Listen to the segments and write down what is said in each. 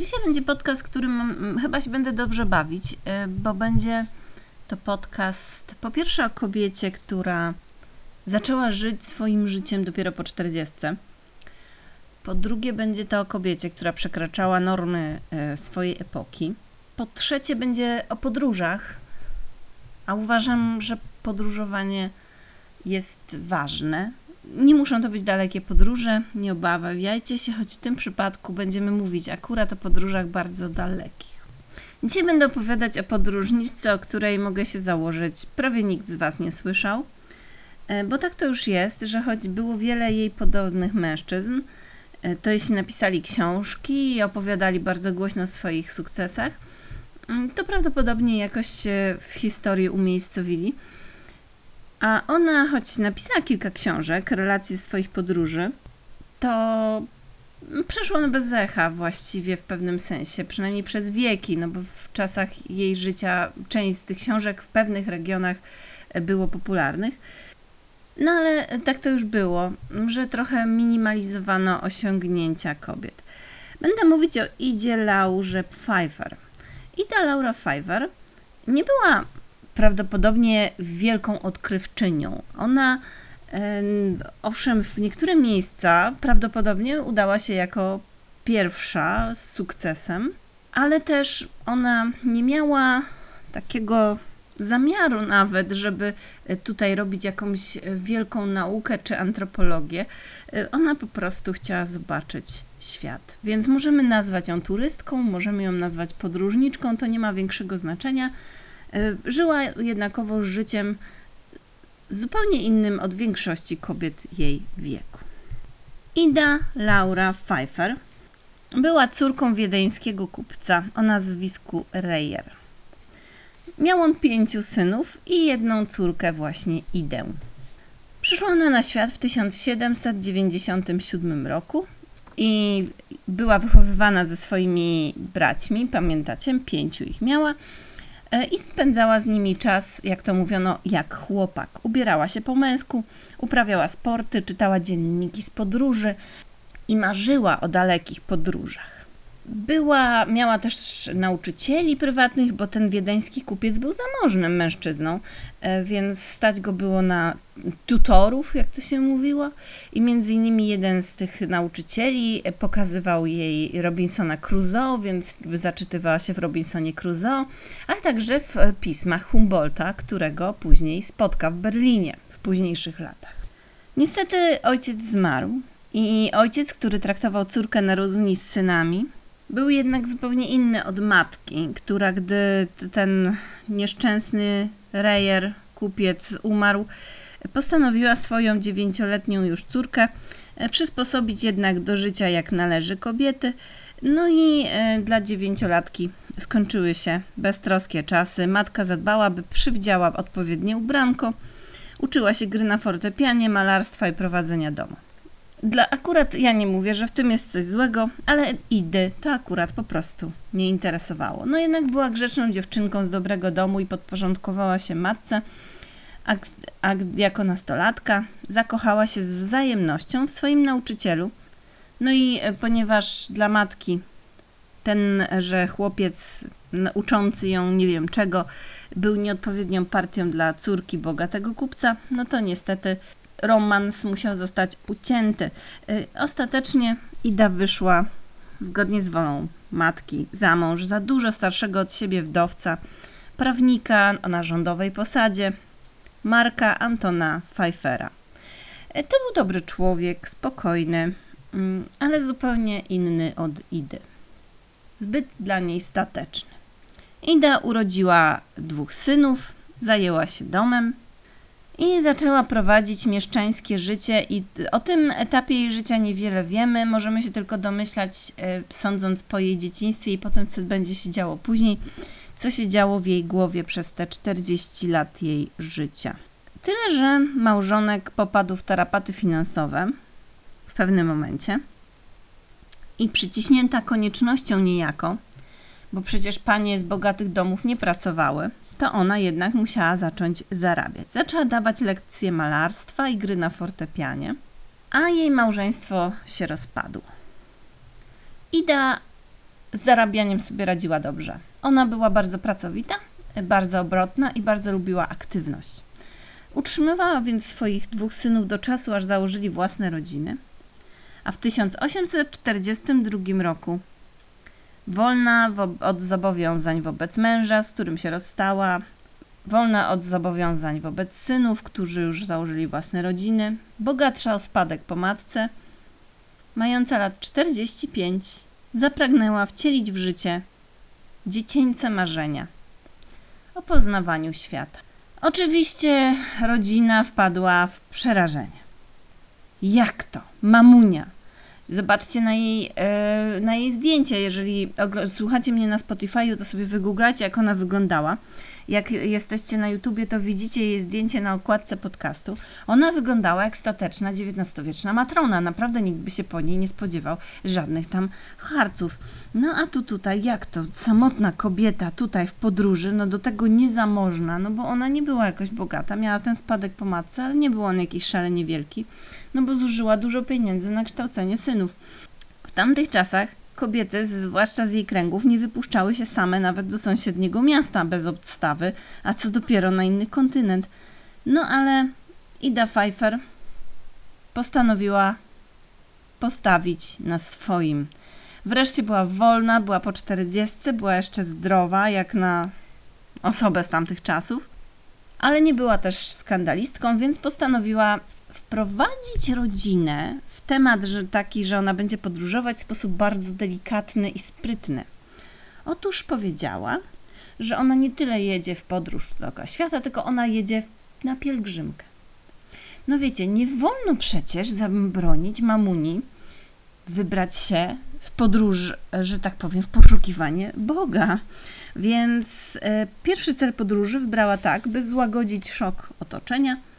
Dzisiaj będzie podcast, którym mm, chyba się będę dobrze bawić, y, bo będzie to podcast po pierwsze o kobiecie, która zaczęła żyć swoim życiem dopiero po 40. Po drugie będzie to o kobiecie, która przekraczała normy y, swojej epoki. Po trzecie będzie o podróżach, a uważam, że podróżowanie jest ważne, nie muszą to być dalekie podróże, nie obawiajcie się, choć w tym przypadku będziemy mówić akurat o podróżach bardzo dalekich. Dzisiaj będę opowiadać o podróżniczce, o której mogę się założyć, prawie nikt z Was nie słyszał, e, bo tak to już jest, że choć było wiele jej podobnych mężczyzn, e, to jeśli napisali książki i opowiadali bardzo głośno o swoich sukcesach, mm, to prawdopodobnie jakoś się w historii umiejscowili. A ona, choć napisała kilka książek, relacji swoich podróży, to przeszło one bez echa właściwie w pewnym sensie, przynajmniej przez wieki, no bo w czasach jej życia część z tych książek w pewnych regionach było popularnych. No ale tak to już było, że trochę minimalizowano osiągnięcia kobiet. Będę mówić o Idzie Laurze Pfeiffer. Ida Laura Pfeiffer nie była prawdopodobnie wielką odkrywczynią. Ona, owszem, w niektóre miejsca prawdopodobnie udała się jako pierwsza z sukcesem, ale też ona nie miała takiego zamiaru nawet, żeby tutaj robić jakąś wielką naukę czy antropologię. Ona po prostu chciała zobaczyć świat. Więc możemy nazwać ją turystką, możemy ją nazwać podróżniczką, to nie ma większego znaczenia. E, żyła jednakowo życiem zupełnie innym od większości kobiet jej wieku. Ida Laura Pfeiffer była córką wiedeńskiego kupca o nazwisku Reyer. Miał on pięciu synów i jedną córkę, właśnie Idę. Przyszła ona na świat w 1797 roku i była wychowywana ze swoimi braćmi, pamiętacie, pięciu ich miała, i spędzała z nimi czas, jak to mówiono, jak chłopak. Ubierała się po męsku, uprawiała sporty, czytała dzienniki z podróży i marzyła o dalekich podróżach. Była, miała też nauczycieli prywatnych, bo ten wiedeński kupiec był zamożnym mężczyzną, e, więc stać go było na tutorów, jak to się mówiło. I między innymi jeden z tych nauczycieli pokazywał jej Robinsona Crusoe, więc zaczytywała się w Robinsonie Crusoe, ale także w pismach Humboldta, którego później spotka w Berlinie w późniejszych latach. Niestety ojciec zmarł i ojciec, który traktował córkę na równi z synami, był jednak zupełnie inny od matki, która gdy ten nieszczęsny rejer, kupiec umarł, postanowiła swoją dziewięcioletnią już córkę e, przysposobić jednak do życia jak należy kobiety. No i e, dla dziewięciolatki skończyły się beztroskie czasy. Matka zadbała, by przywdziała odpowiednie ubranko. Uczyła się gry na fortepianie, malarstwa i prowadzenia domu. Dla akurat ja nie mówię, że w tym jest coś złego, ale Idy to akurat po prostu nie interesowało. No jednak była grzeczną dziewczynką z dobrego domu i podporządkowała się matce, a, a jako nastolatka zakochała się z wzajemnością w swoim nauczycielu. No i e, ponieważ dla matki ten, że chłopiec uczący ją nie wiem czego, był nieodpowiednią partią dla córki bogatego kupca, no to niestety romans musiał zostać ucięty. Y, ostatecznie Ida wyszła zgodnie z wolą matki za mąż za dużo starszego od siebie wdowca, prawnika o narządowej posadzie, Marka Antona Pfeiffera. Y, to był dobry człowiek, spokojny, mm, ale zupełnie inny od Idy. Zbyt dla niej stateczny. Ida urodziła dwóch synów, zajęła się domem, i zaczęła prowadzić mieszczańskie życie i o tym etapie jej życia niewiele wiemy, możemy się tylko domyślać, e, sądząc po jej dzieciństwie i potem, co będzie się działo później, co się działo w jej głowie przez te 40 lat jej życia. Tyle, że małżonek popadł w tarapaty finansowe w pewnym momencie i przyciśnięta koniecznością niejako, bo przecież panie z bogatych domów nie pracowały, to ona jednak musiała zacząć zarabiać. Zaczęła dawać lekcje malarstwa i gry na fortepianie, a jej małżeństwo się rozpadło. Ida z zarabianiem sobie radziła dobrze. Ona była bardzo pracowita, bardzo obrotna i bardzo lubiła aktywność. Utrzymywała więc swoich dwóch synów do czasu, aż założyli własne rodziny. A w 1842 roku wolna od zobowiązań wobec męża, z którym się rozstała, wolna od zobowiązań wobec synów, którzy już założyli własne rodziny, bogatsza o spadek po matce, mająca lat 45, zapragnęła wcielić w życie dziecięce marzenia o poznawaniu świata. Oczywiście rodzina wpadła w przerażenie. Jak to? Mamunia. Zobaczcie na jej, e, na jej zdjęcie. Jeżeli słuchacie mnie na Spotify, to sobie wygooglacie, jak ona wyglądała. Jak jesteście na YouTubie, to widzicie jej zdjęcie na okładce podcastu. Ona wyglądała jak stateczna XIX-wieczna matrona. Naprawdę nikt by się po niej nie spodziewał żadnych tam harców. No a tu tutaj, jak to? Samotna kobieta tutaj w podróży, no do tego niezamożna, no bo ona nie była jakoś bogata. Miała ten spadek po matce, ale nie był on jakiś szalenie wielki, no bo zużyła dużo pieniędzy na kształcenie synów. W tamtych czasach Kobiety, zwłaszcza z jej kręgów, nie wypuszczały się same nawet do sąsiedniego miasta bez obstawy, a co dopiero na inny kontynent. No ale Ida Pfeiffer postanowiła postawić na swoim. Wreszcie była wolna, była po czterdziestce, była jeszcze zdrowa, jak na osobę z tamtych czasów, ale nie była też skandalistką, więc postanowiła wprowadzić rodzinę w temat że taki, że ona będzie podróżować w sposób bardzo delikatny i sprytny. Otóż powiedziała, że ona nie tyle jedzie w podróż z oka świata, tylko ona jedzie na pielgrzymkę. No wiecie, nie wolno przecież zabronić mamuni wybrać się w podróż, że tak powiem, w poszukiwanie Boga. Więc e, pierwszy cel podróży wybrała tak, by złagodzić szok otoczenia –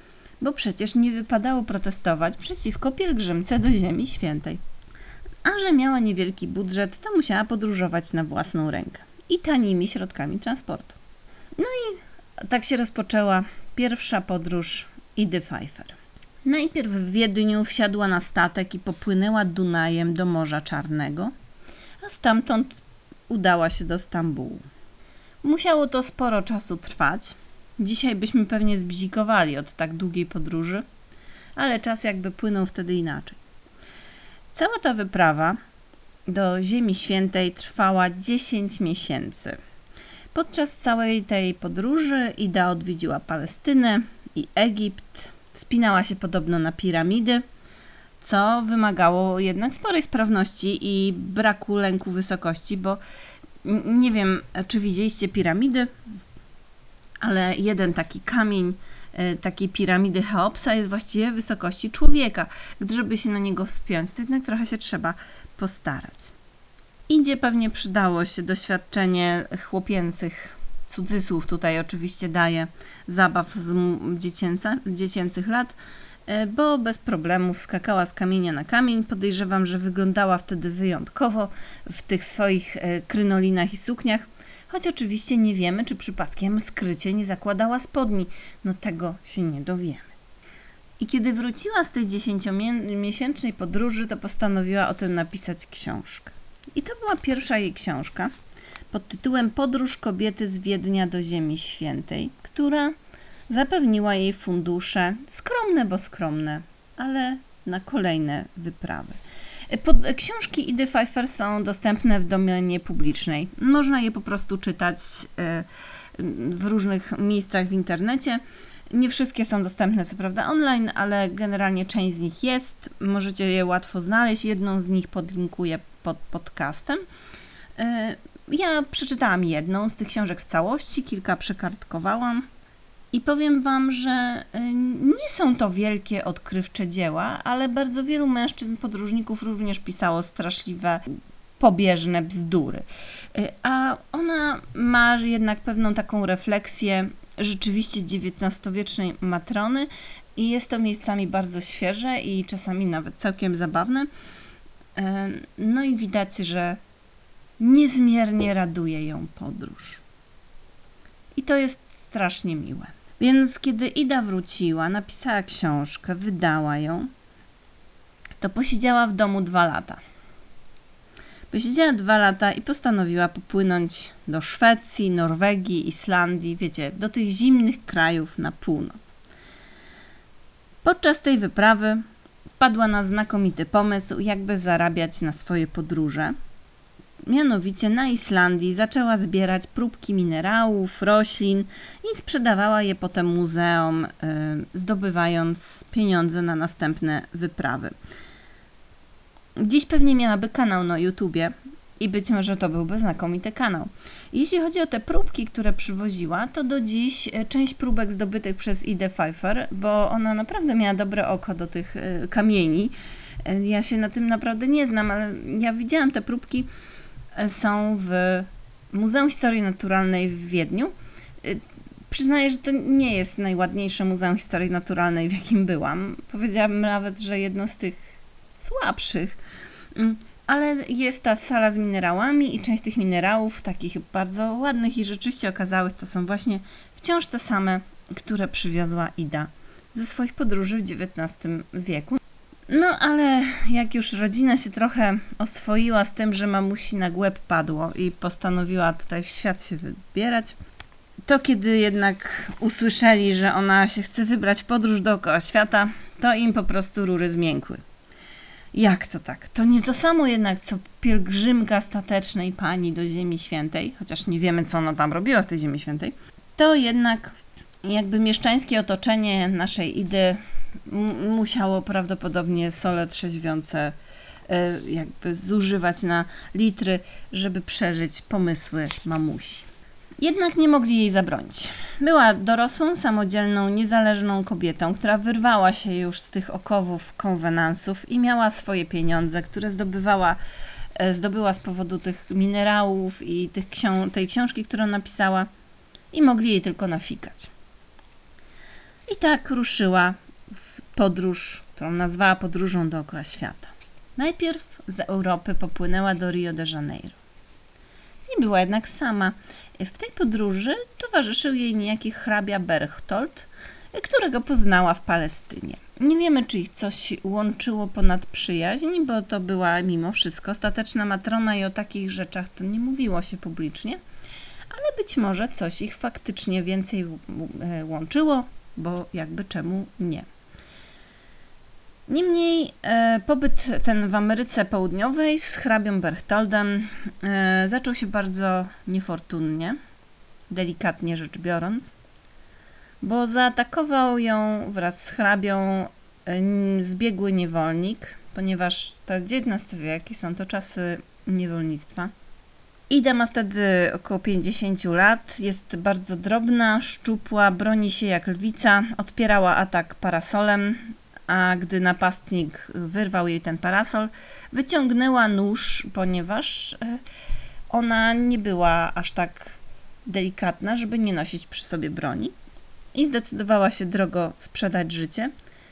bo przecież nie wypadało protestować przeciwko pielgrzymce do Ziemi Świętej. A że miała niewielki budżet, to musiała podróżować na własną rękę i tanimi środkami transportu. No i tak się rozpoczęła pierwsza podróż Idy Pfeiffer. Najpierw w Wiedniu wsiadła na statek i popłynęła Dunajem do Morza Czarnego, a stamtąd udała się do Stambułu. Musiało to sporo czasu trwać, Dzisiaj byśmy pewnie zbzikowali od tak długiej podróży, ale czas jakby płynął wtedy inaczej. Cała ta wyprawa do Ziemi Świętej trwała 10 miesięcy. Podczas całej tej podróży Ida odwiedziła Palestynę i Egipt, wspinała się podobno na piramidy, co wymagało jednak sporej sprawności i braku lęku wysokości, bo nie wiem, czy widzieliście piramidy, ale jeden taki kamień e, takiej piramidy Cheopsa jest właściwie wysokości człowieka. Gdyby się na niego wspiąć, to jednak trochę się trzeba postarać. Idzie pewnie przydało się doświadczenie chłopięcych cudzysłów tutaj oczywiście daje zabaw z dziecięca, dziecięcych lat, e, bo bez problemów skakała z kamienia na kamień. Podejrzewam, że wyglądała wtedy wyjątkowo w tych swoich e, krynolinach i sukniach choć oczywiście nie wiemy, czy przypadkiem skrycie nie zakładała spodni. No tego się nie dowiemy. I kiedy wróciła z tej dziesięciomiesięcznej podróży, to postanowiła o tym napisać książkę. I to była pierwsza jej książka pod tytułem Podróż kobiety z Wiednia do Ziemi Świętej, która zapewniła jej fundusze, skromne, bo skromne, ale na kolejne wyprawy. Pod, książki Idy Pfeiffer są dostępne w domenie publicznej. Można je po prostu czytać e, w różnych miejscach w internecie. Nie wszystkie są dostępne, co prawda, online, ale generalnie część z nich jest. Możecie je łatwo znaleźć. Jedną z nich podlinkuję pod podcastem. E, ja przeczytałam jedną z tych książek w całości, kilka przekartkowałam. I powiem Wam, że y, nie są to wielkie, odkrywcze dzieła, ale bardzo wielu mężczyzn, podróżników również pisało straszliwe, pobieżne bzdury. Y, a ona ma jednak pewną taką refleksję rzeczywiście XIX-wiecznej matrony i jest to miejscami bardzo świeże i czasami nawet całkiem zabawne. Y, no i widać, że niezmiernie raduje ją podróż. I to jest strasznie miłe. Więc kiedy Ida wróciła, napisała książkę, wydała ją, to posiedziała w domu dwa lata. Posiedziała dwa lata i postanowiła popłynąć do Szwecji, Norwegii, Islandii, wiecie, do tych zimnych krajów na północ. Podczas tej wyprawy wpadła na znakomity pomysł, jakby zarabiać na swoje podróże. Mianowicie na Islandii zaczęła zbierać próbki minerałów, roślin i sprzedawała je potem muzeom, y, zdobywając pieniądze na następne wyprawy. Dziś pewnie miałaby kanał na YouTubie i być może to byłby znakomity kanał. Jeśli chodzi o te próbki, które przywoziła, to do dziś e, część próbek zdobytych przez Ide Pfeiffer, bo ona naprawdę miała dobre oko do tych e, kamieni. Ja się na tym naprawdę nie znam, ale ja widziałam te próbki, są w Muzeum Historii Naturalnej w Wiedniu. Przyznaję, że to nie jest najładniejsze Muzeum Historii Naturalnej, w jakim byłam. Powiedziałabym nawet, że jedno z tych słabszych. Mm, ale jest ta sala z minerałami i część tych minerałów, takich bardzo ładnych i rzeczywiście okazałych, to są właśnie wciąż te same, które przywiozła Ida ze swoich podróży w XIX wieku. No ale jak już rodzina się trochę oswoiła z tym, że mamusi na głęb padło i postanowiła tutaj w świat się wybierać, to kiedy jednak usłyszeli, że ona się chce wybrać w podróż dookoła świata, to im po prostu rury zmiękły. Jak to tak? To nie to samo jednak, co pielgrzymka statecznej pani do Ziemi Świętej, chociaż nie wiemy, co ona tam robiła w tej Ziemi Świętej. To jednak jakby mieszczańskie otoczenie naszej idy musiało prawdopodobnie sole trzeźwiące y, jakby zużywać na litry, żeby przeżyć pomysły mamusi. Jednak nie mogli jej zabronić. Była dorosłą, samodzielną, niezależną kobietą, która wyrwała się już z tych okowów konwenansów i miała swoje pieniądze, które zdobywała, e, zdobyła z powodu tych minerałów i tych książ tej książki, którą napisała i mogli jej tylko nafikać. I tak ruszyła podróż, którą nazwała podróżą dookoła świata. Najpierw z Europy popłynęła do Rio de Janeiro. Nie była jednak sama. W tej podróży towarzyszył jej niejaki hrabia Berchtold, którego poznała w Palestynie. Nie wiemy, czy ich coś łączyło ponad przyjaźń, bo to była mimo wszystko ostateczna matrona i o takich rzeczach to nie mówiło się publicznie, ale być może coś ich faktycznie więcej e, łączyło, bo jakby czemu nie. Niemniej e, pobyt ten w Ameryce Południowej z hrabią Berchtoldem e, zaczął się bardzo niefortunnie, delikatnie rzecz biorąc, bo zaatakował ją wraz z hrabią e, zbiegły niewolnik, ponieważ to jest XIX wiek i są to czasy niewolnictwa. Ida ma wtedy około 50 lat, jest bardzo drobna, szczupła, broni się jak lwica, odpierała atak parasolem, a gdy napastnik wyrwał jej ten parasol, wyciągnęła nóż, ponieważ e, ona nie była aż tak delikatna, żeby nie nosić przy sobie broni i zdecydowała się drogo sprzedać życie.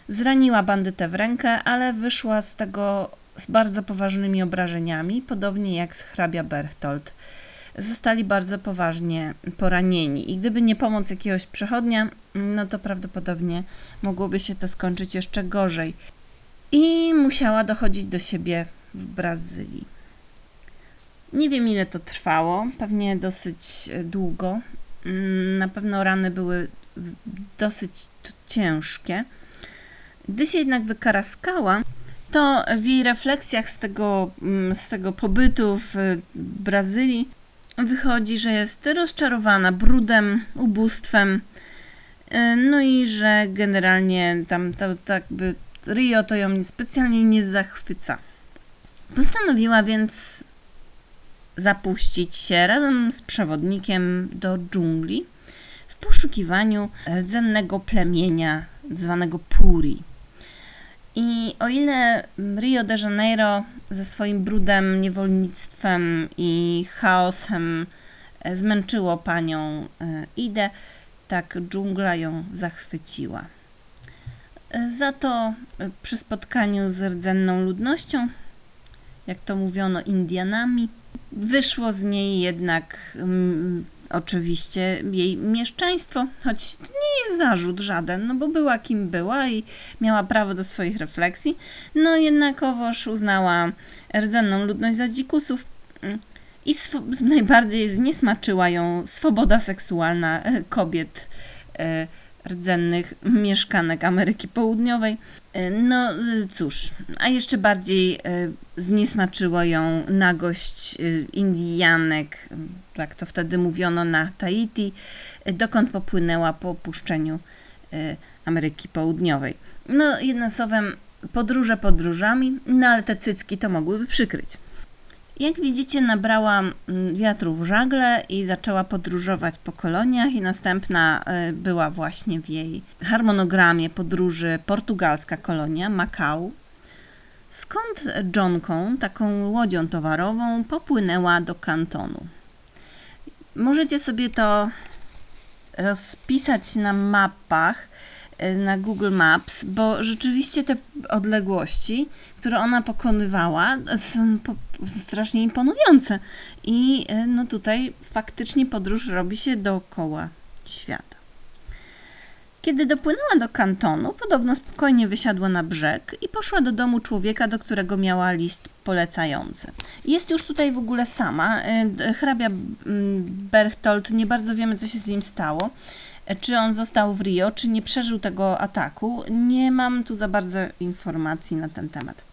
Zraniła bandytę w rękę, ale wyszła z tego z bardzo poważnymi obrażeniami, podobnie jak hrabia Berchtold zostali bardzo poważnie poranieni. I gdyby nie pomoc jakiegoś przechodnia, no to prawdopodobnie mogłoby się to skończyć jeszcze gorzej. I musiała dochodzić do siebie w Brazylii. Nie wiem ile to trwało, pewnie dosyć długo. Na pewno rany były dosyć ciężkie. Gdy się jednak wykaraskała, to w jej refleksjach z tego, z tego pobytu w Brazylii wychodzi, że jest rozczarowana brudem, ubóstwem, y, no i że generalnie tam to, tak by Rio to ją specjalnie nie zachwyca. Postanowiła więc zapuścić się razem z przewodnikiem do dżungli w poszukiwaniu rdzennego plemienia zwanego Puri. I o ile Rio de Janeiro ze swoim brudem, niewolnictwem i chaosem e, zmęczyło panią e, Idę, tak dżungla ją zachwyciła. E, za to przy spotkaniu z rdzenną ludnością, jak to mówiono, Indianami, wyszło z niej jednak mm, oczywiście jej mieszczaństwo, choć to nie jest zarzut żaden, no bo była kim była i miała prawo do swoich refleksji, no jednakowoż uznała rdzenną ludność za dzikusów mm, i najbardziej zniesmaczyła ją swoboda seksualna e, kobiet e, rdzennych mieszkanek Ameryki Południowej. E, No e, cóż, a jeszcze bardziej e, zniesmaczyło ją nagość Indianek, tak to wtedy mówiono na Tahiti, dokąd popłynęła po opuszczeniu Ameryki Południowej. No jednym słowem, podróże podróżami, no ale te cycki to mogłyby przykryć. Jak widzicie, nabrała mm, wiatru w żagle i zaczęła podróżować po koloniach, i następna y, była właśnie w jej harmonogramie podróży portugalska kolonia Macau. Skąd Johnką, taką łodzią towarową, popłynęła do kantonu. Możecie sobie to rozpisać na mapach, na Google Maps, bo rzeczywiście te odległości, które ona pokonywała, są po, strasznie imponujące. I y, no tutaj faktycznie podróż robi się dookoła świata. Kiedy dopłynęła do kantonu, podobno spokojnie wysiadła na brzeg i poszła do domu człowieka, do którego miała list polecający. Jest już tutaj w ogóle sama. Y, Hrabia mm, Berchtold, nie bardzo wiemy, co się z nim stało. Czy on został w Rio, czy nie przeżył tego ataku? Nie mam tu za bardzo informacji na ten temat.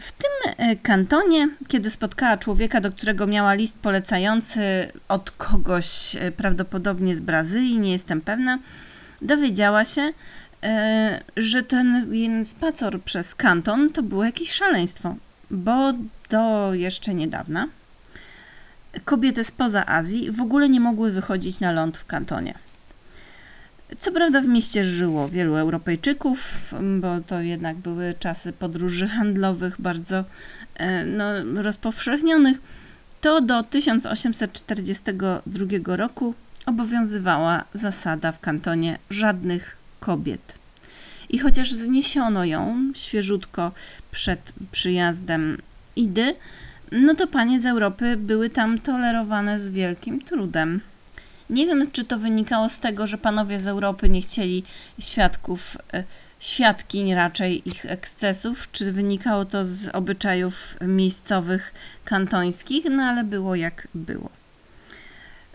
W tym e, kantonie, kiedy spotkała człowieka, do którego miała list polecający od kogoś e, prawdopodobnie z Brazylii, nie jestem pewna, dowiedziała się, e, że ten spacer przez kanton to było jakieś szaleństwo, bo do jeszcze niedawna kobiety spoza Azji w ogóle nie mogły wychodzić na ląd w kantonie. Co prawda w mieście żyło wielu Europejczyków, bo to jednak były czasy podróży handlowych bardzo e, no, rozpowszechnionych, to do 1842 roku obowiązywała zasada w kantonie żadnych kobiet. I chociaż zniesiono ją świeżutko przed przyjazdem Idy, no to panie z Europy były tam tolerowane z wielkim trudem. Nie wiem, czy to wynikało z tego, że panowie z Europy nie chcieli świadków, e, świadkiń raczej ich ekscesów, czy wynikało to z obyczajów miejscowych, kantońskich, no ale było jak było.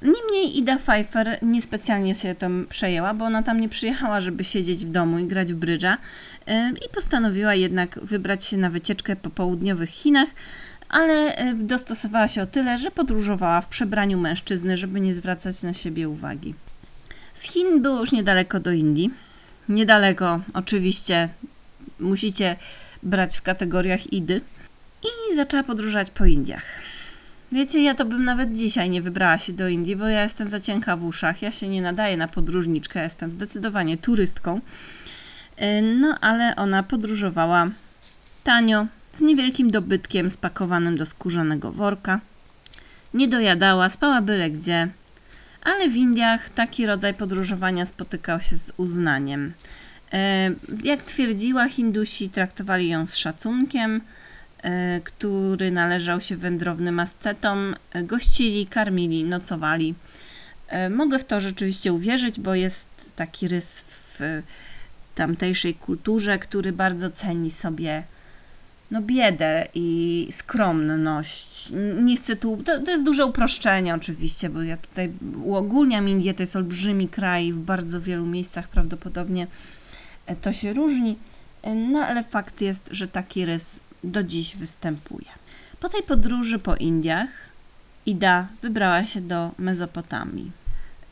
Niemniej Ida Pfeiffer niespecjalnie się tym przejęła, bo ona tam nie przyjechała, żeby siedzieć w domu i grać w brydża e, i postanowiła jednak wybrać się na wycieczkę po południowych Chinach, ale e, dostosowała się o tyle, że podróżowała w przebraniu mężczyzny, żeby nie zwracać na siebie uwagi. Z Chin było już niedaleko do Indii. Niedaleko, oczywiście, musicie brać w kategoriach idy. I zaczęła podróżować po Indiach. Wiecie, ja to bym nawet dzisiaj nie wybrała się do Indii, bo ja jestem za cienka w uszach. Ja się nie nadaję na podróżniczkę, jestem zdecydowanie turystką. E, No, ale ona podróżowała tanio, z niewielkim dobytkiem spakowanym do skórzanego worka. Nie dojadała, spała byle gdzie, ale w Indiach taki rodzaj podróżowania spotykał się z uznaniem. E, Jak twierdziła, Hindusi traktowali ją z szacunkiem, e, który należał się wędrownym ascetom, e, gościli, karmili, nocowali. Mogę w to rzeczywiście uwierzyć, bo jest taki rys w tamtejszej kulturze, który bardzo ceni sobie no biedę i skromność. Nie chcę tu, to, to jest duże uproszczenie oczywiście, bo ja tutaj uogólniam Indię, to jest olbrzymi kraj, w bardzo wielu miejscach prawdopodobnie e, to się różni, E, no ale fakt jest, że taki rys do dziś występuje. Po tej podróży po Indiach Ida wybrała się do Mezopotamii.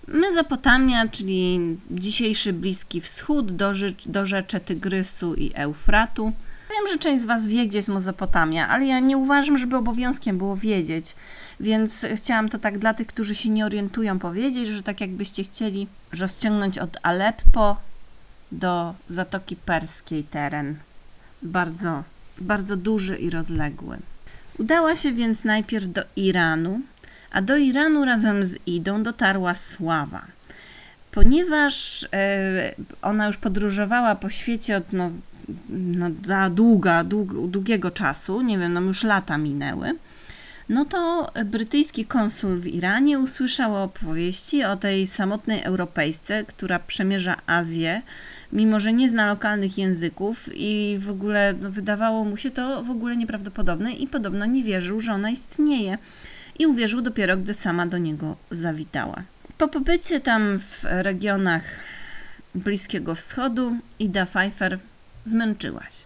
Mezopotamia, czyli dzisiejszy Bliski Wschód, do, do rzeczy Tygrysu i Eufratu. Wiem, że część z Was wie, gdzie jest Mezopotamia, ale ja nie uważam, żeby obowiązkiem było wiedzieć, więc chciałam to tak dla tych, którzy się nie orientują, powiedzieć, że tak jakbyście chcieli rozciągnąć od Aleppo do Zatoki Perskiej teren. Bardzo, bardzo duży i rozległy. Udała się więc najpierw do Iranu, a do Iranu razem z Idą dotarła Sława. Ponieważ e, ona już podróżowała po świecie od no, no, za długa, dług, długiego czasu, nie wiem, no już lata minęły, no to brytyjski konsul w Iranie usłyszał opowieści o tej samotnej Europejsce, która przemierza Azję, mimo że nie zna lokalnych języków i w ogóle no, wydawało mu się to w ogóle nieprawdopodobne i podobno nie wierzył, że ona istnieje. I uwierzył dopiero, gdy sama do niego zawitała. Po pobycie tam w regionach Bliskiego Wschodu Ida Pfeiffer zmęczyła się.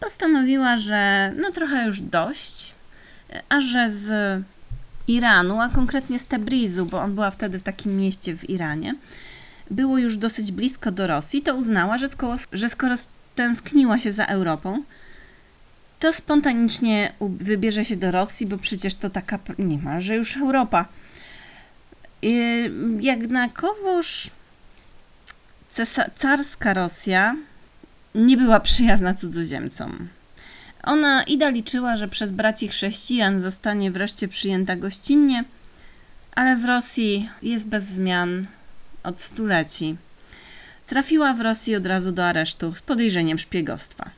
Postanowiła, że no trochę już dość, a że z Iranu, a konkretnie z Tebrizu, bo on była wtedy w takim mieście w Iranie, było już dosyć blisko do Rosji, to uznała, że skoro, że skoro tęskniła się za Europą, to spontanicznie wybierze się do Rosji, bo przecież to taka niemalże już Europa. Jednakowoż carska Rosja nie była przyjazna cudzoziemcom. Ona Ida liczyła, że przez braci chrześcijan zostanie wreszcie przyjęta gościnnie, ale w Rosji jest bez zmian od stuleci. Trafiła w Rosji od razu do aresztu z podejrzeniem szpiegostwa.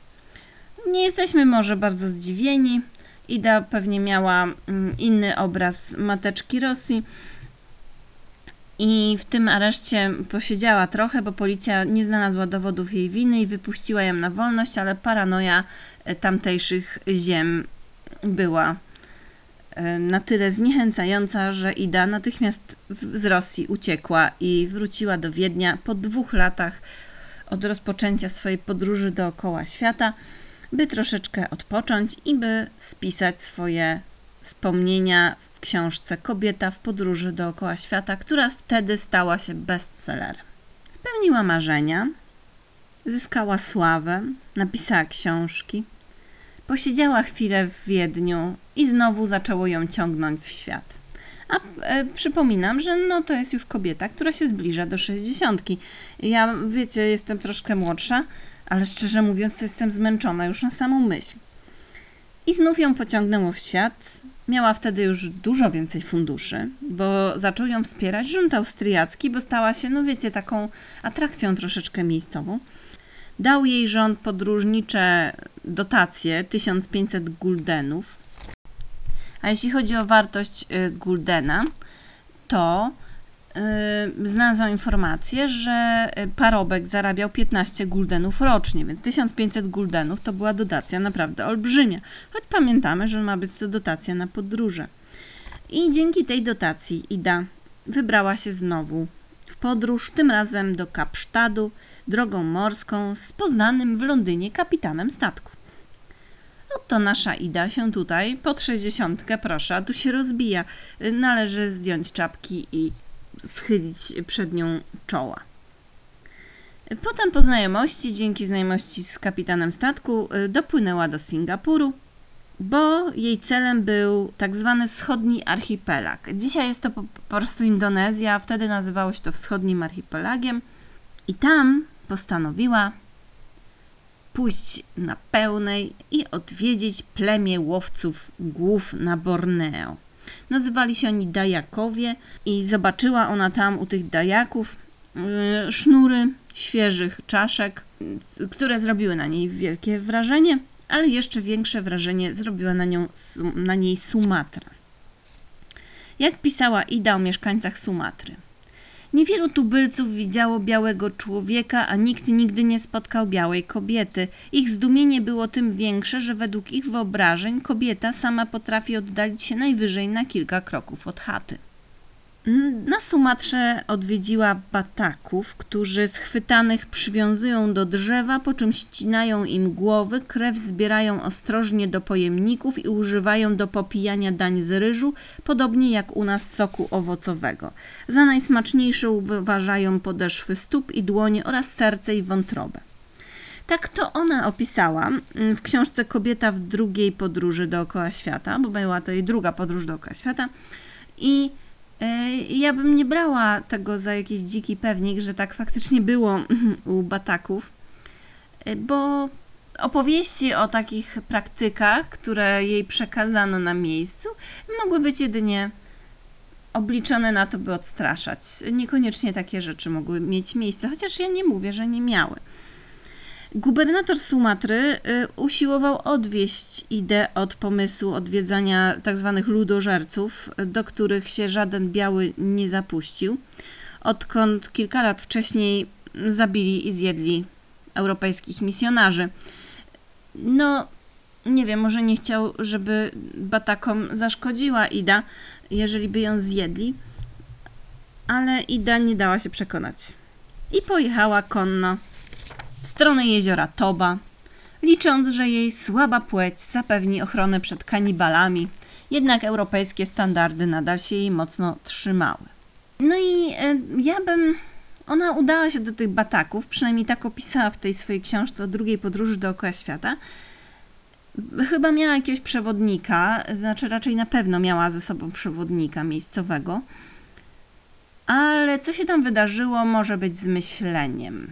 Nie jesteśmy może bardzo zdziwieni. Ida pewnie miała mm, inny obraz mateczki Rosji, i w tym areszcie posiedziała trochę, bo policja nie znalazła dowodów jej winy i wypuściła ją na wolność, ale paranoja e, tamtejszych ziem była e, na tyle zniechęcająca, że Ida natychmiast z Rosji uciekła i wróciła do Wiednia po dwóch latach od rozpoczęcia swojej podróży dookoła świata, by troszeczkę odpocząć i by spisać swoje wspomnienia w książce Kobieta w podróży dookoła świata, która wtedy stała się bestsellerem. Spełniła marzenia, zyskała sławę, napisała książki, posiedziała chwilę w Wiedniu i znowu zaczęło ją ciągnąć w świat. A e, przypominam, że no to jest już kobieta, która się zbliża do sześćdziesiątki. Ja, wiecie, jestem troszkę młodsza, ale szczerze mówiąc, jestem zmęczona już na samą myśl. I znów ją pociągnęło w świat. Miała wtedy już dużo więcej funduszy, bo zaczął ją wspierać rząd austriacki, bo stała się, no wiecie, taką atrakcją troszeczkę miejscową. Dał jej rząd podróżnicze dotacje 1500 guldenów. A jeśli chodzi o wartość y, guldena, to znalazłam informację, że y, parobek zarabiał 15 guldenów rocznie, więc 1500 guldenów to była dotacja naprawdę olbrzymia. Choć pamiętamy, że ma być to dotacja na podróże. I dzięki tej dotacji Ida wybrała się znowu w podróż, tym razem do Kapsztadu, drogą morską z poznanym w Londynie kapitanem statku. Oto nasza Ida się tutaj pod 60, proszę, tu się rozbija. Należy zdjąć czapki i schylić przed nią czoła. Potem po znajomości, dzięki znajomości z kapitanem statku, y, dopłynęła do Singapuru, bo jej celem był tak zwany wschodni archipelag. Dzisiaj jest to po prostu Indonezja, wtedy nazywało się to wschodnim archipelagiem i tam postanowiła pójść na pełnej i odwiedzić plemię łowców głów na Borneo. Nazywali się oni Dajakowie i zobaczyła ona tam u tych Dajaków yy, sznury świeżych czaszek, które zrobiły na niej wielkie wrażenie, ale jeszcze większe wrażenie zrobiła na, nią, na niej Sumatra. Jak pisała Ida o mieszkańcach Sumatry – Niewielu tubylców widziało białego człowieka, a nikt nigdy nie spotkał białej kobiety. Ich zdumienie było tym większe, że według ich wyobrażeń kobieta sama potrafi oddalić się najwyżej na kilka kroków od chaty. Na Sumatrze odwiedziła bataków, którzy schwytanych przywiązują do drzewa, po czym ścinają im głowy, krew zbierają ostrożnie do pojemników i używają do popijania dań z ryżu, podobnie jak u nas soku owocowego. Za najsmaczniejsze uważają podeszwy stóp i dłonie oraz serce i wątrobę. Tak to ona opisała mm, w książce Kobieta w drugiej podróży dookoła świata, bo była to jej druga podróż dookoła świata. I ja bym nie brała tego za jakiś dziki pewnik, że tak faktycznie było u bataków, e, bo opowieści o takich praktykach, które jej przekazano na miejscu, mogły być jedynie obliczone na to, by odstraszać. Niekoniecznie takie rzeczy mogły mieć miejsce, chociaż ja nie mówię, że nie miały. Gubernator Sumatry usiłował odwieść Idę od pomysłu odwiedzania tzw. ludożerców, do których się żaden biały nie zapuścił, odkąd kilka lat wcześniej zabili i zjedli europejskich misjonarzy. No, nie wiem, może nie chciał, żeby Batakom zaszkodziła Ida, jeżeli by ją zjedli, ale Ida nie dała się przekonać. I pojechała konno w stronę jeziora Toba, licząc, że jej słaba płeć zapewni ochronę przed kanibalami, jednak europejskie standardy nadal się jej mocno trzymały. No i e, ja bym. Ona udała się do tych bataków, przynajmniej tak opisała w tej swojej książce o drugiej podróży dookoła świata. Chyba miała jakiegoś przewodnika, znaczy raczej na pewno miała ze sobą przewodnika miejscowego. Ale co się tam wydarzyło, może być zmyśleniem.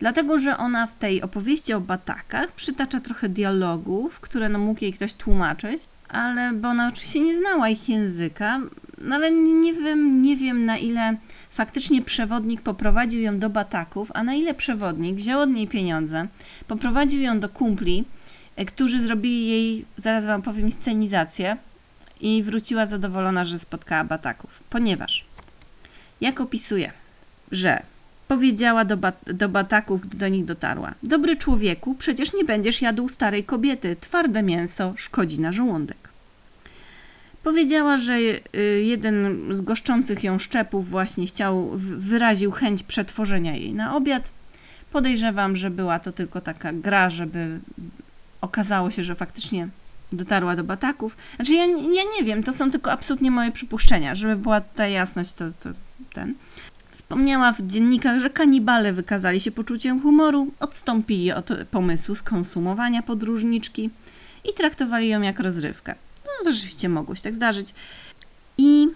Dlatego, że ona w tej opowieści o batakach przytacza trochę dialogów, które no mógł jej ktoś tłumaczyć, ale bo ona oczywiście nie znała ich języka, no ale nie wiem, nie wiem na ile faktycznie przewodnik poprowadził ją do bataków, a na ile przewodnik wziął od niej pieniądze, poprowadził ją do kumpli, e, którzy zrobili jej, zaraz wam powiem, scenizację i wróciła zadowolona, że spotkała bataków. Ponieważ, jak opisuje, że powiedziała do, do bataków, gdy do nich dotarła. Dobry człowieku, przecież nie będziesz jadł starej kobiety. Twarde mięso szkodzi na żołądek. Powiedziała, że y, jeden z goszczących ją szczepów właśnie chciał, wyraził chęć przetworzenia jej na obiad. Podejrzewam, że była to tylko taka gra, żeby okazało się, że faktycznie dotarła do bataków. Znaczy, ja, ja nie wiem, to są tylko absolutnie moje przypuszczenia, żeby była tutaj jasność, to, to ten. Wspomniała w dziennikach, że kanibale wykazali się poczuciem humoru, odstąpili od pomysłu skonsumowania podróżniczki i traktowali ją jak rozrywkę. No to rzeczywiście mogło się tak zdarzyć. I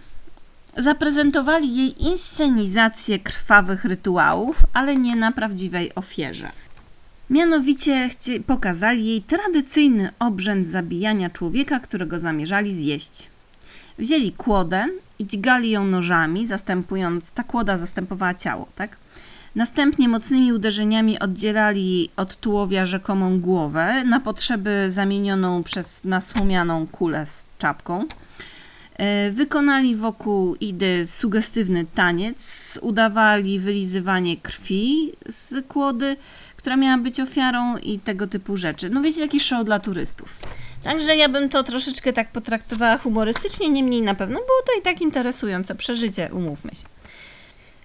zaprezentowali jej inscenizację krwawych rytuałów, ale nie na prawdziwej ofierze. Mianowicie pokazali jej tradycyjny obrzęd zabijania człowieka, którego zamierzali zjeść. Wzięli kłodę i dźgali ją nożami, zastępując, ta kłoda zastępowała ciało, tak? Następnie mocnymi uderzeniami oddzielali od tułowia rzekomą głowę na potrzeby zamienioną przez nasłomianą kulę z czapką. E, wykonali wokół Idy sugestywny taniec, udawali wylizywanie krwi z kłody, która miała być ofiarą i tego typu rzeczy. No wiecie, taki show dla turystów. Także ja bym to troszeczkę tak potraktowała humorystycznie, niemniej na pewno było to i tak interesujące przeżycie, umówmy się.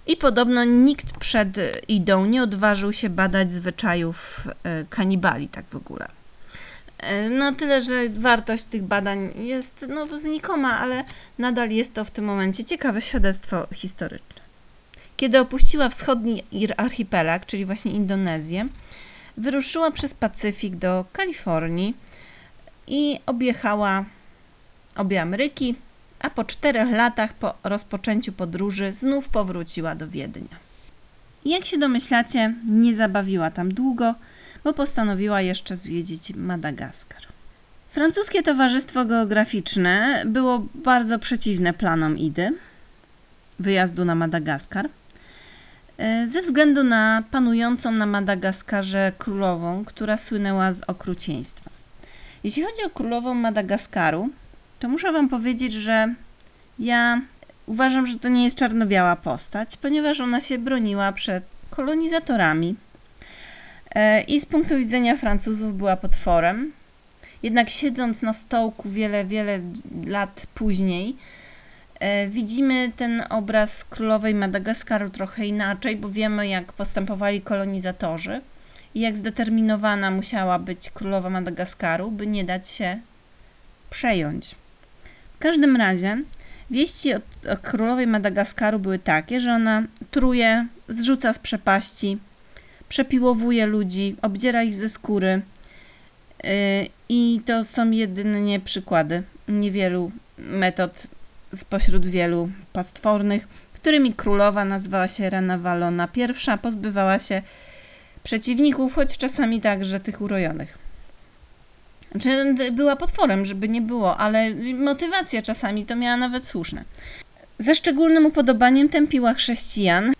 I podobno nikt przed Idą nie odważył się badać zwyczajów e, kanibali, tak w ogóle. E, no tyle, że wartość tych badań jest no, znikoma, ale nadal jest to w tym momencie ciekawe świadectwo historyczne. Kiedy opuściła wschodni archipelag, czyli właśnie Indonezję, wyruszyła przez Pacyfik do Kalifornii, i objechała obie Ameryki, a po czterech latach po rozpoczęciu podróży znów powróciła do Wiednia. Jak się domyślacie, nie zabawiła tam długo, bo postanowiła jeszcze zwiedzić Madagaskar. Francuskie Towarzystwo Geograficzne było bardzo przeciwne planom Idy wyjazdu na Madagaskar ze względu na panującą na Madagaskarze królową, która słynęła z okrucieństwa. Jeśli chodzi o królową Madagaskaru, to muszę Wam powiedzieć, że ja uważam, że to nie jest czarno-biała postać, ponieważ ona się broniła przed kolonizatorami e, i z punktu widzenia Francuzów była potworem. Jednak siedząc na stołku wiele, wiele lat później, e, widzimy ten obraz królowej Madagaskaru trochę inaczej, bo wiemy, jak postępowali kolonizatorzy i jak zdeterminowana musiała być królowa Madagaskaru, by nie dać się przejąć. W każdym razie wieści o, królowej Madagaskaru były takie, że ona truje, zrzuca z przepaści, przepiłowuje ludzi, obdziera ich ze skóry. Yy, I to są jedynie przykłady niewielu metod spośród wielu potwornych, którymi królowa nazywała się Rana Walona I, pozbywała się przeciwników, choć czasami także tych urojonych. Znaczy, była potworem, żeby nie było, ale motywacja czasami to miała nawet słuszne. Ze szczególnym upodobaniem tępiła chrześcijan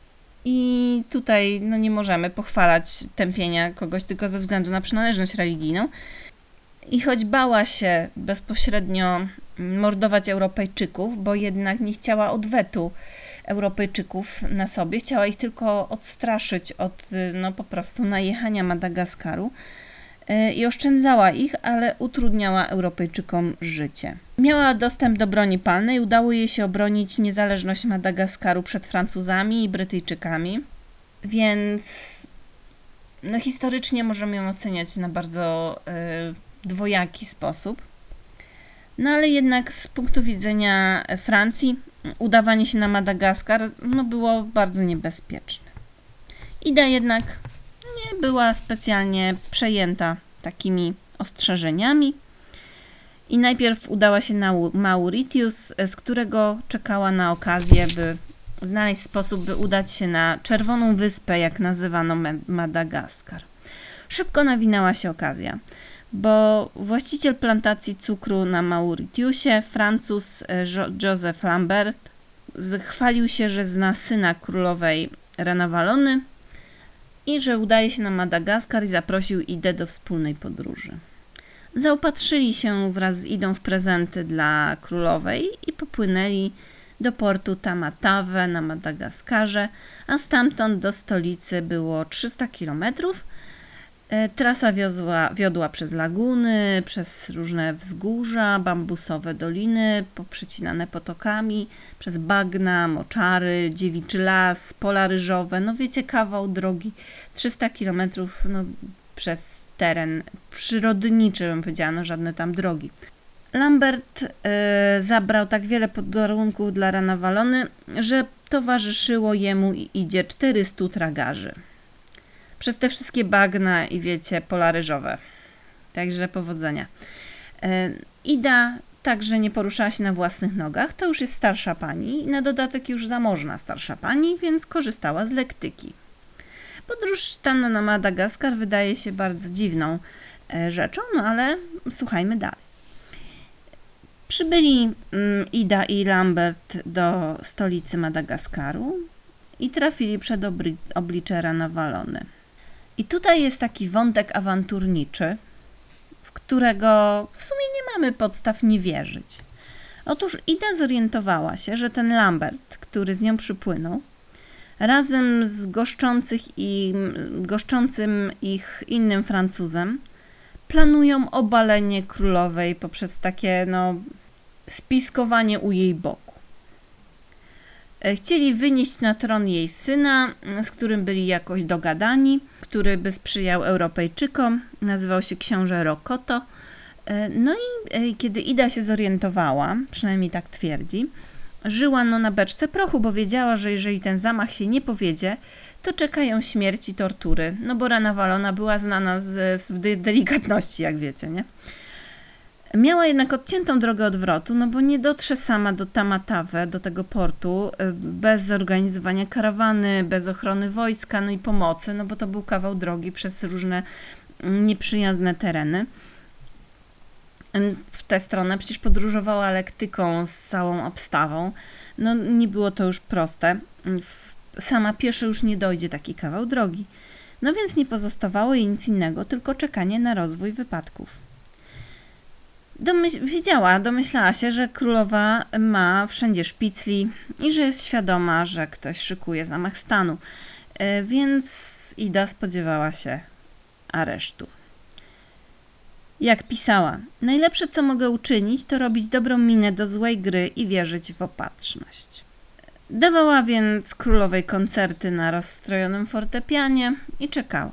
I tutaj no, nie możemy pochwalać tępienia kogoś tylko ze względu na przynależność religijną. I choć bała się bezpośrednio mordować Europejczyków, bo jednak nie chciała odwetu Europejczyków na sobie, chciała ich tylko odstraszyć od no, po prostu najechania Madagaskaru y, i oszczędzała ich, ale utrudniała Europejczykom życie. Miała dostęp do broni palnej, udało jej się obronić niezależność Madagaskaru przed Francuzami i Brytyjczykami, więc no, historycznie możemy ją oceniać na bardzo y, dwojaki sposób. No ale jednak z punktu widzenia Francji udawanie się na Madagaskar no, było bardzo niebezpieczne. Ida jednak nie była specjalnie przejęta takimi ostrzeżeniami i najpierw udała się na Mauritius, z którego czekała na okazję, by znaleźć sposób, by udać się na Czerwoną Wyspę, jak nazywano Madagaskar. Szybko nawinęła się okazja bo właściciel plantacji cukru na Mauritiusie, Francuz e, Joseph Lambert, chwalił się, że zna syna królowej Renawalony i że udaje się na Madagaskar i zaprosił Idę do wspólnej podróży. Zaopatrzyli się wraz z Idą w prezenty dla królowej i popłynęli do portu Tamatave na Madagaskarze, a stamtąd do stolicy było 300 kilometrów – trasa wiozła, wiodła przez laguny, przez różne wzgórza, bambusowe doliny poprzecinane potokami, przez bagna, moczary, dziewiczy las, pola ryżowe. No wiecie, kawał drogi, 300 kilometrów no, przez teren przyrodniczy, bym powiedziała, no żadne tam drogi. Lambert e, zabrał tak wiele podarunków dla rana walony, że towarzyszyło jemu i idzie 400 tragarzy przez te wszystkie bagna i wiecie, pola ryżowe. Także powodzenia. E, Ida także nie poruszała się na własnych nogach. To już jest starsza pani i na dodatek już zamożna starsza pani, więc korzystała z lektyki. Podróż tam na Madagaskar wydaje się bardzo dziwną e, rzeczą, no ale słuchajmy dalej. Przybyli mm, Ida i Lambert do stolicy Madagaskaru i trafili przed oblicze Ranawalony. I tutaj jest taki wątek awanturniczy, w którego w sumie nie mamy podstaw nie wierzyć. Otóż Ida zorientowała się, że ten Lambert, który z nią przypłynął, razem z goszczących goszczącym ich innym Francuzem, planują obalenie królowej poprzez takie no, spiskowanie u jej boku. E, chcieli wynieść na tron jej syna, z którym byli jakoś dogadani, który by sprzyjał Europejczykom. Nazywał się książę Rokoto. E, no i e, kiedy Ida się zorientowała, przynajmniej tak twierdzi, żyła no na beczce prochu, bo wiedziała, że jeżeli ten zamach się nie powiedzie, to czekają śmierć i tortury. No bo rana walona była znana z, z delikatności, jak wiecie, nie? Miała jednak odciętą drogę odwrotu, no bo nie dotrze sama do Tamatave, do tego portu, y, bez zorganizowania karawany, bez ochrony wojska, no i pomocy, no bo to był kawał drogi przez różne nieprzyjazne tereny. W tę stronę przecież podróżowała lektyką z całą obstawą. No nie było to już proste. Sama pieszo już nie dojdzie taki kawał drogi. No więc nie pozostawało jej nic innego, tylko czekanie na rozwój wypadków. Domyś wiedziała, domyślała się, że królowa ma wszędzie szpicli i że jest świadoma, że ktoś szykuje zamach stanu, e, więc Ida spodziewała się aresztu. Jak pisała, najlepsze co mogę uczynić, to robić dobrą minę do złej gry i wierzyć w opatrzność. Dawała więc królowej koncerty na rozstrojonym fortepianie i czekała.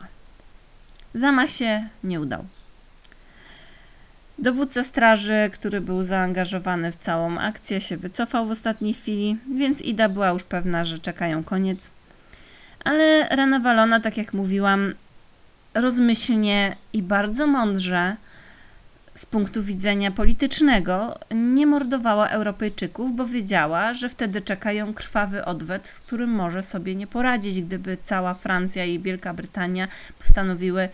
Zamach się nie udał. Dowódca straży, który był zaangażowany w całą akcję, się wycofał w ostatniej chwili, więc Ida była już pewna, że czekają koniec. Ale Rana Walona, tak jak mówiłam, rozmyślnie i bardzo mądrze z punktu widzenia politycznego nie mordowała Europejczyków, bo wiedziała, że wtedy czeka ją krwawy odwet, z którym może sobie nie poradzić, gdyby cała Francja i Wielka Brytania postanowiły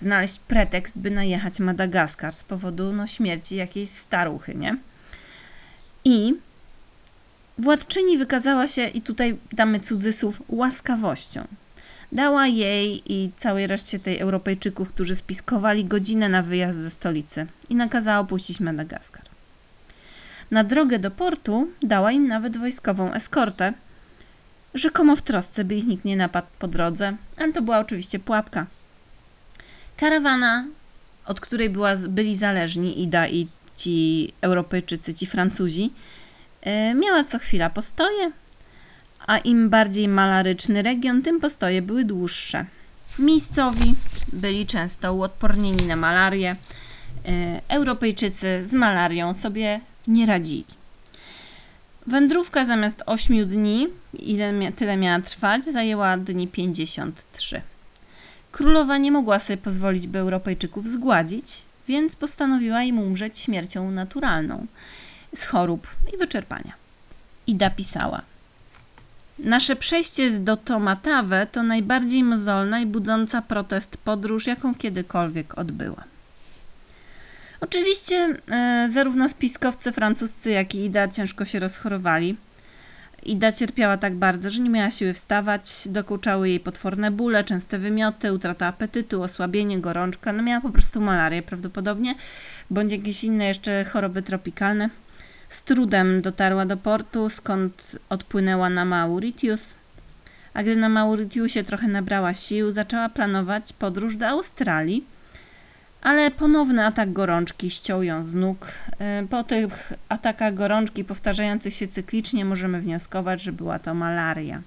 znaleźć pretekst, by najechać Madagaskar z powodu no, śmierci jakiejś staruchy, nie? I Władczyni wykazała się, i tutaj damy cudzysłów, łaskawością. Dała jej i całej reszcie tej Europejczyków, którzy spiskowali godzinę na wyjazd ze stolicy i nakazała opuścić Madagaskar. Na drogę do portu dała im nawet wojskową eskortę, rzekomo w trosce, by ich nikt nie napadł po drodze, ale to była oczywiście pułapka. Karawana, od której była, byli zależni Ida i ci Europejczycy, ci Francuzi, e, miała co chwila postoje, a im bardziej malaryczny region, tym postoje były dłuższe. Miejscowi byli często uodpornieni na malarię. E, Europejczycy z malarią sobie nie radzili. Wędrówka zamiast 8 dni, ile tyle miała trwać, zajęła dni 53. Królowa nie mogła sobie pozwolić, by Europejczyków zgładzić, więc postanowiła im umrzeć śmiercią naturalną z chorób i wyczerpania. Ida pisała: Nasze przejście z Dotomatawe to najbardziej mozolna i budząca protest podróż, jaką kiedykolwiek odbyła. Oczywiście e, zarówno spiskowcy francuscy, jak i Ida ciężko się rozchorowali. Ida cierpiała tak bardzo, że nie miała siły wstawać, dokuczały jej potworne bóle, częste wymioty, utrata apetytu, osłabienie, gorączka. No miała po prostu malarię prawdopodobnie, bądź jakieś inne jeszcze choroby tropikalne. Z trudem dotarła do portu, skąd odpłynęła na Mauritius. A gdy na Mauritiusie trochę nabrała sił, zaczęła planować podróż do Australii – ale ponowny atak gorączki ściął ją z nóg. E, po tych atakach gorączki powtarzających się cyklicznie możemy wnioskować, że była to malaria.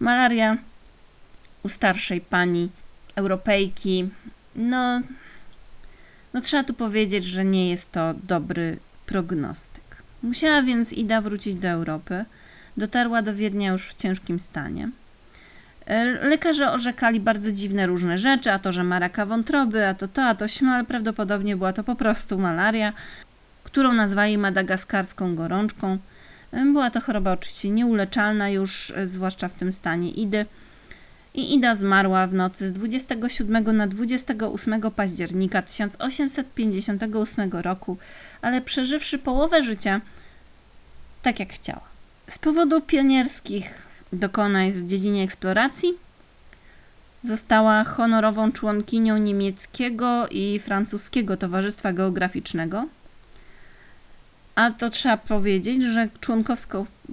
Malaria u starszej pani Europejki, no, no trzeba tu powiedzieć, że nie jest to dobry prognostyk. Musiała więc Ida wrócić do Europy. Dotarła do Wiednia już w ciężkim stanie. E, lekarze orzekali bardzo dziwne różne rzeczy, a to, że ma raka wątroby, a to to, a to śmal, prawdopodobnie była to po prostu malaria, którą nazwali madagaskarską gorączką. E, była to choroba oczywiście nieuleczalna już, e, zwłaszcza w tym stanie Idy. I Ida zmarła w nocy z 27 na 28 października 1858 roku, ale przeżywszy połowę życia tak jak chciała. Z powodu pionierskich dokonań z dziedzinie eksploracji. Została honorową członkinią niemieckiego i francuskiego Towarzystwa Geograficznego. A to trzeba powiedzieć, że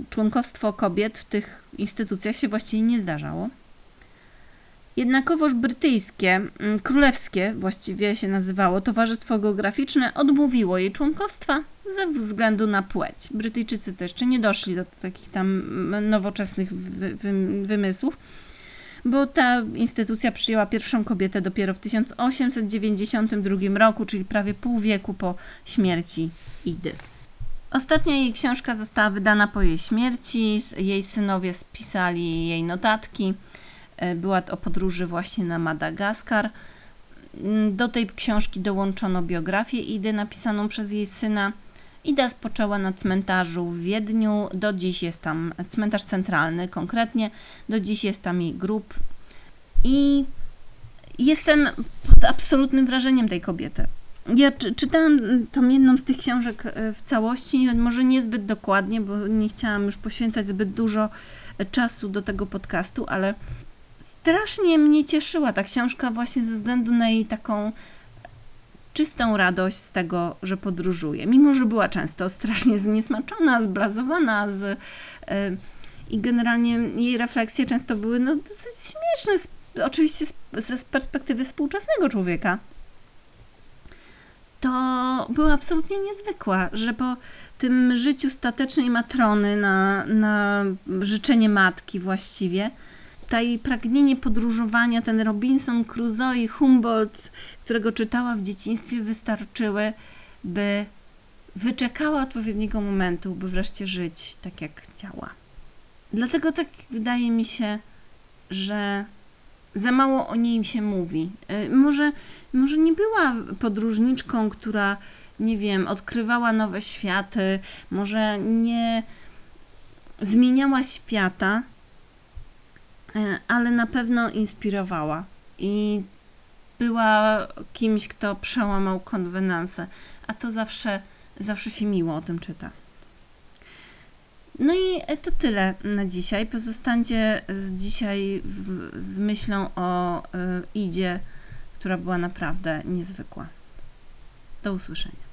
członkowstwo kobiet w tych instytucjach się właściwie nie zdarzało. Jednakowoż brytyjskie, mm, królewskie właściwie się nazywało Towarzystwo Geograficzne, odmówiło jej członkostwa ze względu na płeć. Brytyjczycy to jeszcze nie doszli do takich tam mm, nowoczesnych wy, wy, wymysłów, bo ta instytucja przyjęła pierwszą kobietę dopiero w 1892 roku, czyli prawie pół wieku po śmierci Idy. Ostatnia jej książka została wydana po jej śmierci, jej synowie spisali jej notatki. E, była o podróży właśnie na Madagaskar. Mm, do tej książki dołączono biografię Idy napisaną przez jej syna. Ida spoczęła na cmentarzu w Wiedniu. Do dziś jest tam cmentarz centralny konkretnie. Do dziś jest tam jej grób. I jestem pod absolutnym wrażeniem tej kobiety. Ja czytałam tą jedną z tych książek e, w całości, może niezbyt dokładnie, bo nie chciałam już poświęcać zbyt dużo czasu do tego podcastu, ale strasznie mnie cieszyła ta książka właśnie ze względu na jej taką czystą radość z tego, że podróżuje. Mimo, że była często strasznie zniesmaczona, zblazowana z, yy, i generalnie jej refleksje często były no, dosyć śmieszne, z, oczywiście z, z perspektywy współczesnego człowieka. To była absolutnie niezwykła, że po tym życiu statecznej matrony na, na życzenie matki właściwie, ta jej pragnienie podróżowania, ten Robinson Crusoe i Humboldt, którego czytała w dzieciństwie, wystarczyły, by wyczekała odpowiedniego momentu, by wreszcie żyć tak, jak chciała. Dlatego tak wydaje mi się, że za mało o niej się mówi. E, może, może nie była podróżniczką, która, nie wiem, odkrywała nowe światy, może nie zmieniała świata, ale na pewno inspirowała i była kimś, kto przełamał konwenanse, a to zawsze, zawsze się miło o tym czyta. No i e, to tyle na dzisiaj. Pozostańcie z dzisiaj w, z myślą o y, Idzie, która była naprawdę niezwykła. Do usłyszenia.